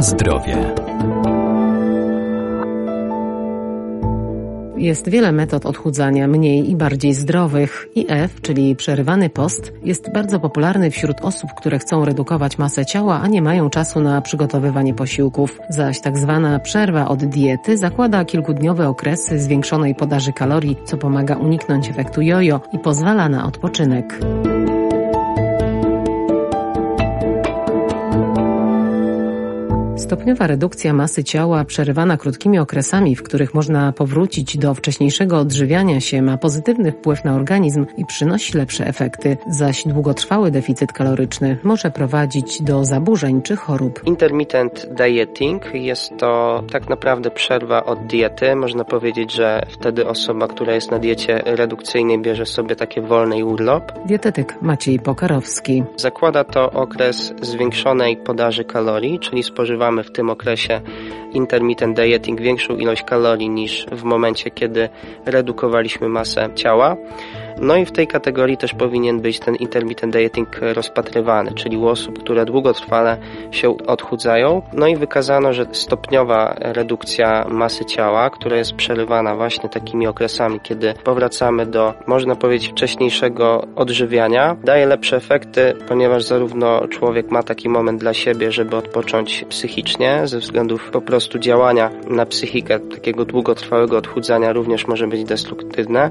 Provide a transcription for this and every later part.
Na zdrowie. Jest wiele metod odchudzania, mniej i bardziej zdrowych. IF, czyli przerywany post, jest bardzo popularny wśród osób, które chcą redukować masę ciała, a nie mają czasu na przygotowywanie posiłków. Zaś tak zwana przerwa od diety zakłada kilkudniowe okresy zwiększonej podaży kalorii, co pomaga uniknąć efektu jojo i pozwala na odpoczynek. Stopniowa redukcja masy ciała przerywana krótkimi okresami, w których można powrócić do wcześniejszego odżywiania się, ma pozytywny wpływ na organizm i przynosi lepsze efekty, zaś długotrwały deficyt kaloryczny może prowadzić do zaburzeń czy chorób. Intermittent dieting jest to tak naprawdę przerwa od diety. Można powiedzieć, że wtedy osoba, która jest na diecie redukcyjnej bierze sobie takie wolny urlop. Dietetyk Maciej Pokarowski. Zakłada to okres zwiększonej podaży kalorii, czyli spożywamy w tym okresie intermittent dieting większą ilość kalorii niż w momencie, kiedy redukowaliśmy masę ciała. No i w tej kategorii też powinien być ten intermittent dieting rozpatrywany, czyli u osób, które długotrwale się odchudzają. No i wykazano, że stopniowa redukcja masy ciała, która jest przerywana właśnie takimi okresami, kiedy powracamy do, można powiedzieć, wcześniejszego odżywiania, daje lepsze efekty, ponieważ zarówno człowiek ma taki moment dla siebie, żeby odpocząć psychicznie, ze względów po prostu działania na psychikę takiego długotrwałego odchudzania również może być destruktywne.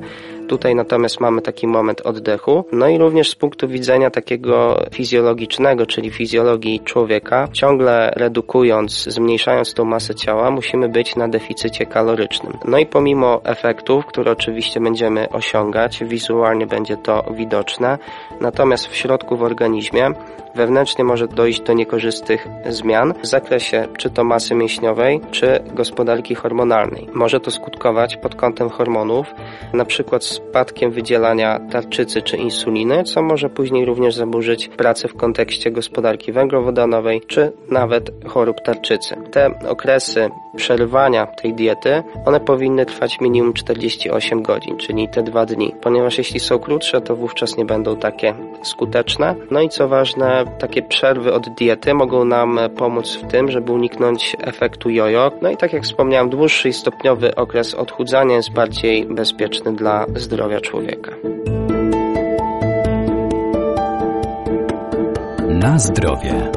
Tutaj natomiast mamy taki moment oddechu. No i również z punktu widzenia takiego fizjologicznego, czyli fizjologii człowieka, ciągle redukując, zmniejszając tą masę ciała, musimy być na deficycie kalorycznym. No i pomimo efektów, które oczywiście będziemy osiągać, wizualnie będzie to widoczne, natomiast w środku w organizmie wewnętrznie może dojść do niekorzystnych zmian w zakresie czy to masy mięśniowej, czy gospodarki hormonalnej. Może to skutkować pod kątem hormonów, na przykład spadkiem wydzielania tarczycy czy insuliny, co może później również zaburzyć pracę w kontekście gospodarki węglowodanowej, czy nawet chorób tarczycy. Te okresy przerywania tej diety, one powinny trwać minimum 48 godzin, czyli te dwa dni, ponieważ jeśli są krótsze, to wówczas nie będą takie skuteczne. No i co ważne, takie przerwy od diety mogą nam pomóc w tym, żeby uniknąć efektu jojo. No i tak jak wspomniałem, dłuższy i stopniowy okres odchudzania jest bardziej bezpieczny dla zdrowia człowieka. Na zdrowie.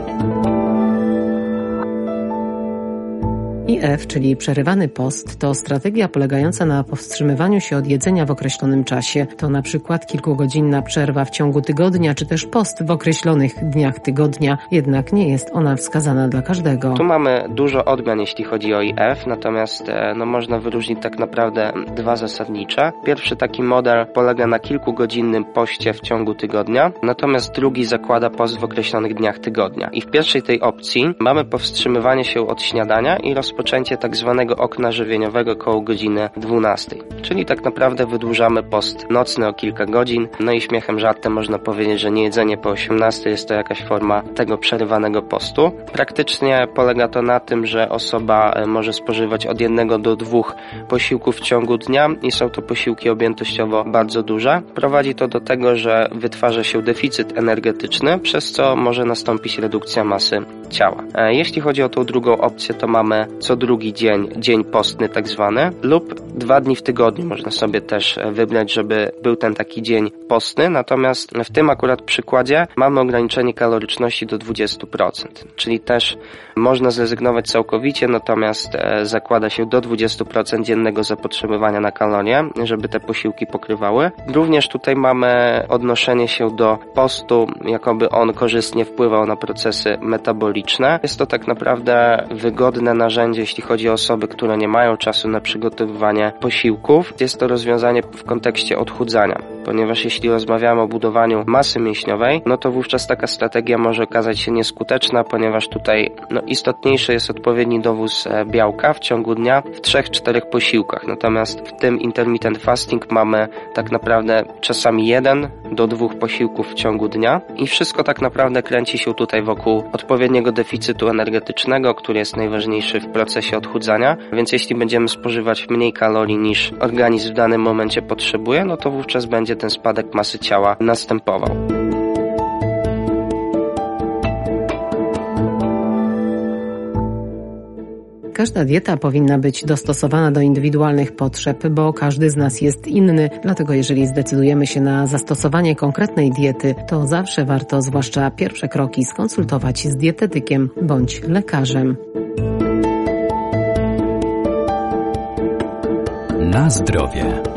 IF, czyli przerywany post, to strategia polegająca na powstrzymywaniu się od jedzenia w określonym czasie. To na przykład kilkugodzinna przerwa w ciągu tygodnia, czy też post w określonych dniach tygodnia, jednak nie jest ona wskazana dla każdego. Tu mamy dużo odmian, jeśli chodzi o IF, natomiast e, no, można wyróżnić tak naprawdę dwa zasadnicze. Pierwszy taki model polega na kilkugodzinnym poście w ciągu tygodnia, natomiast drugi zakłada post w określonych dniach tygodnia. I w pierwszej tej opcji mamy powstrzymywanie się od śniadania i rozpoczynanie rozpoczęcie tak zwanego okna żywieniowego koło godziny 12. Czyli tak naprawdę wydłużamy post nocny o kilka godzin. No i śmiechem żartem można powiedzieć, że niejedzenie po 18 jest to jakaś forma tego przerywanego postu. Praktycznie polega to na tym, że osoba e, może spożywać od jednego do dwóch posiłków w ciągu dnia i są to posiłki objętościowo bardzo duże. Prowadzi to do tego, że wytwarza się deficyt energetyczny, przez co może nastąpić redukcja masy ciała. E, jeśli chodzi o tą drugą opcję, to mamy co drugi dzień, dzień postny tak zwany, lub dwa dni w tygodniu można sobie też e, wybrać, żeby był ten taki dzień postny, natomiast w tym akurat przykładzie mamy ograniczenie kaloryczności do 20%, czyli też można zrezygnować całkowicie, natomiast e, zakłada się do 20% dziennego zapotrzebowania na kalorie, żeby te posiłki pokrywały. Również tutaj mamy odnoszenie się do postu, jakoby on korzystnie wpływał na procesy metaboliczne. Jest to tak naprawdę wygodne narzędzie, jeśli chodzi o osoby, które nie mają czasu na przygotowywanie posiłków. Jest to rozwiązanie w kontekście odchudzania, ponieważ jeśli rozmawiamy o budowaniu masy mięśniowej, no to wówczas taka strategia może okazać się nieskuteczna, ponieważ tutaj no, istotniejszy jest odpowiedni dowóz e, białka w ciągu dnia w 3-4 posiłkach. Natomiast w tym intermittent fasting mamy tak naprawdę czasami jeden do dwóch posiłków w ciągu dnia i wszystko tak naprawdę kręci się tutaj wokół odpowiedniego deficytu energetycznego, który jest najważniejszy w procesie odchudzania, więc jeśli będziemy spożywać mniej kalorii niż organizm w danym momencie potrzebuje, no to wówczas będzie ten spadek masy ciała następował. Każda dieta powinna być dostosowana do indywidualnych potrzeb, bo każdy z nas jest inny. Dlatego jeżeli zdecydujemy się na zastosowanie konkretnej diety, to zawsze warto zwłaszcza pierwsze kroki skonsultować z dietetykiem bądź lekarzem. Na zdrowie.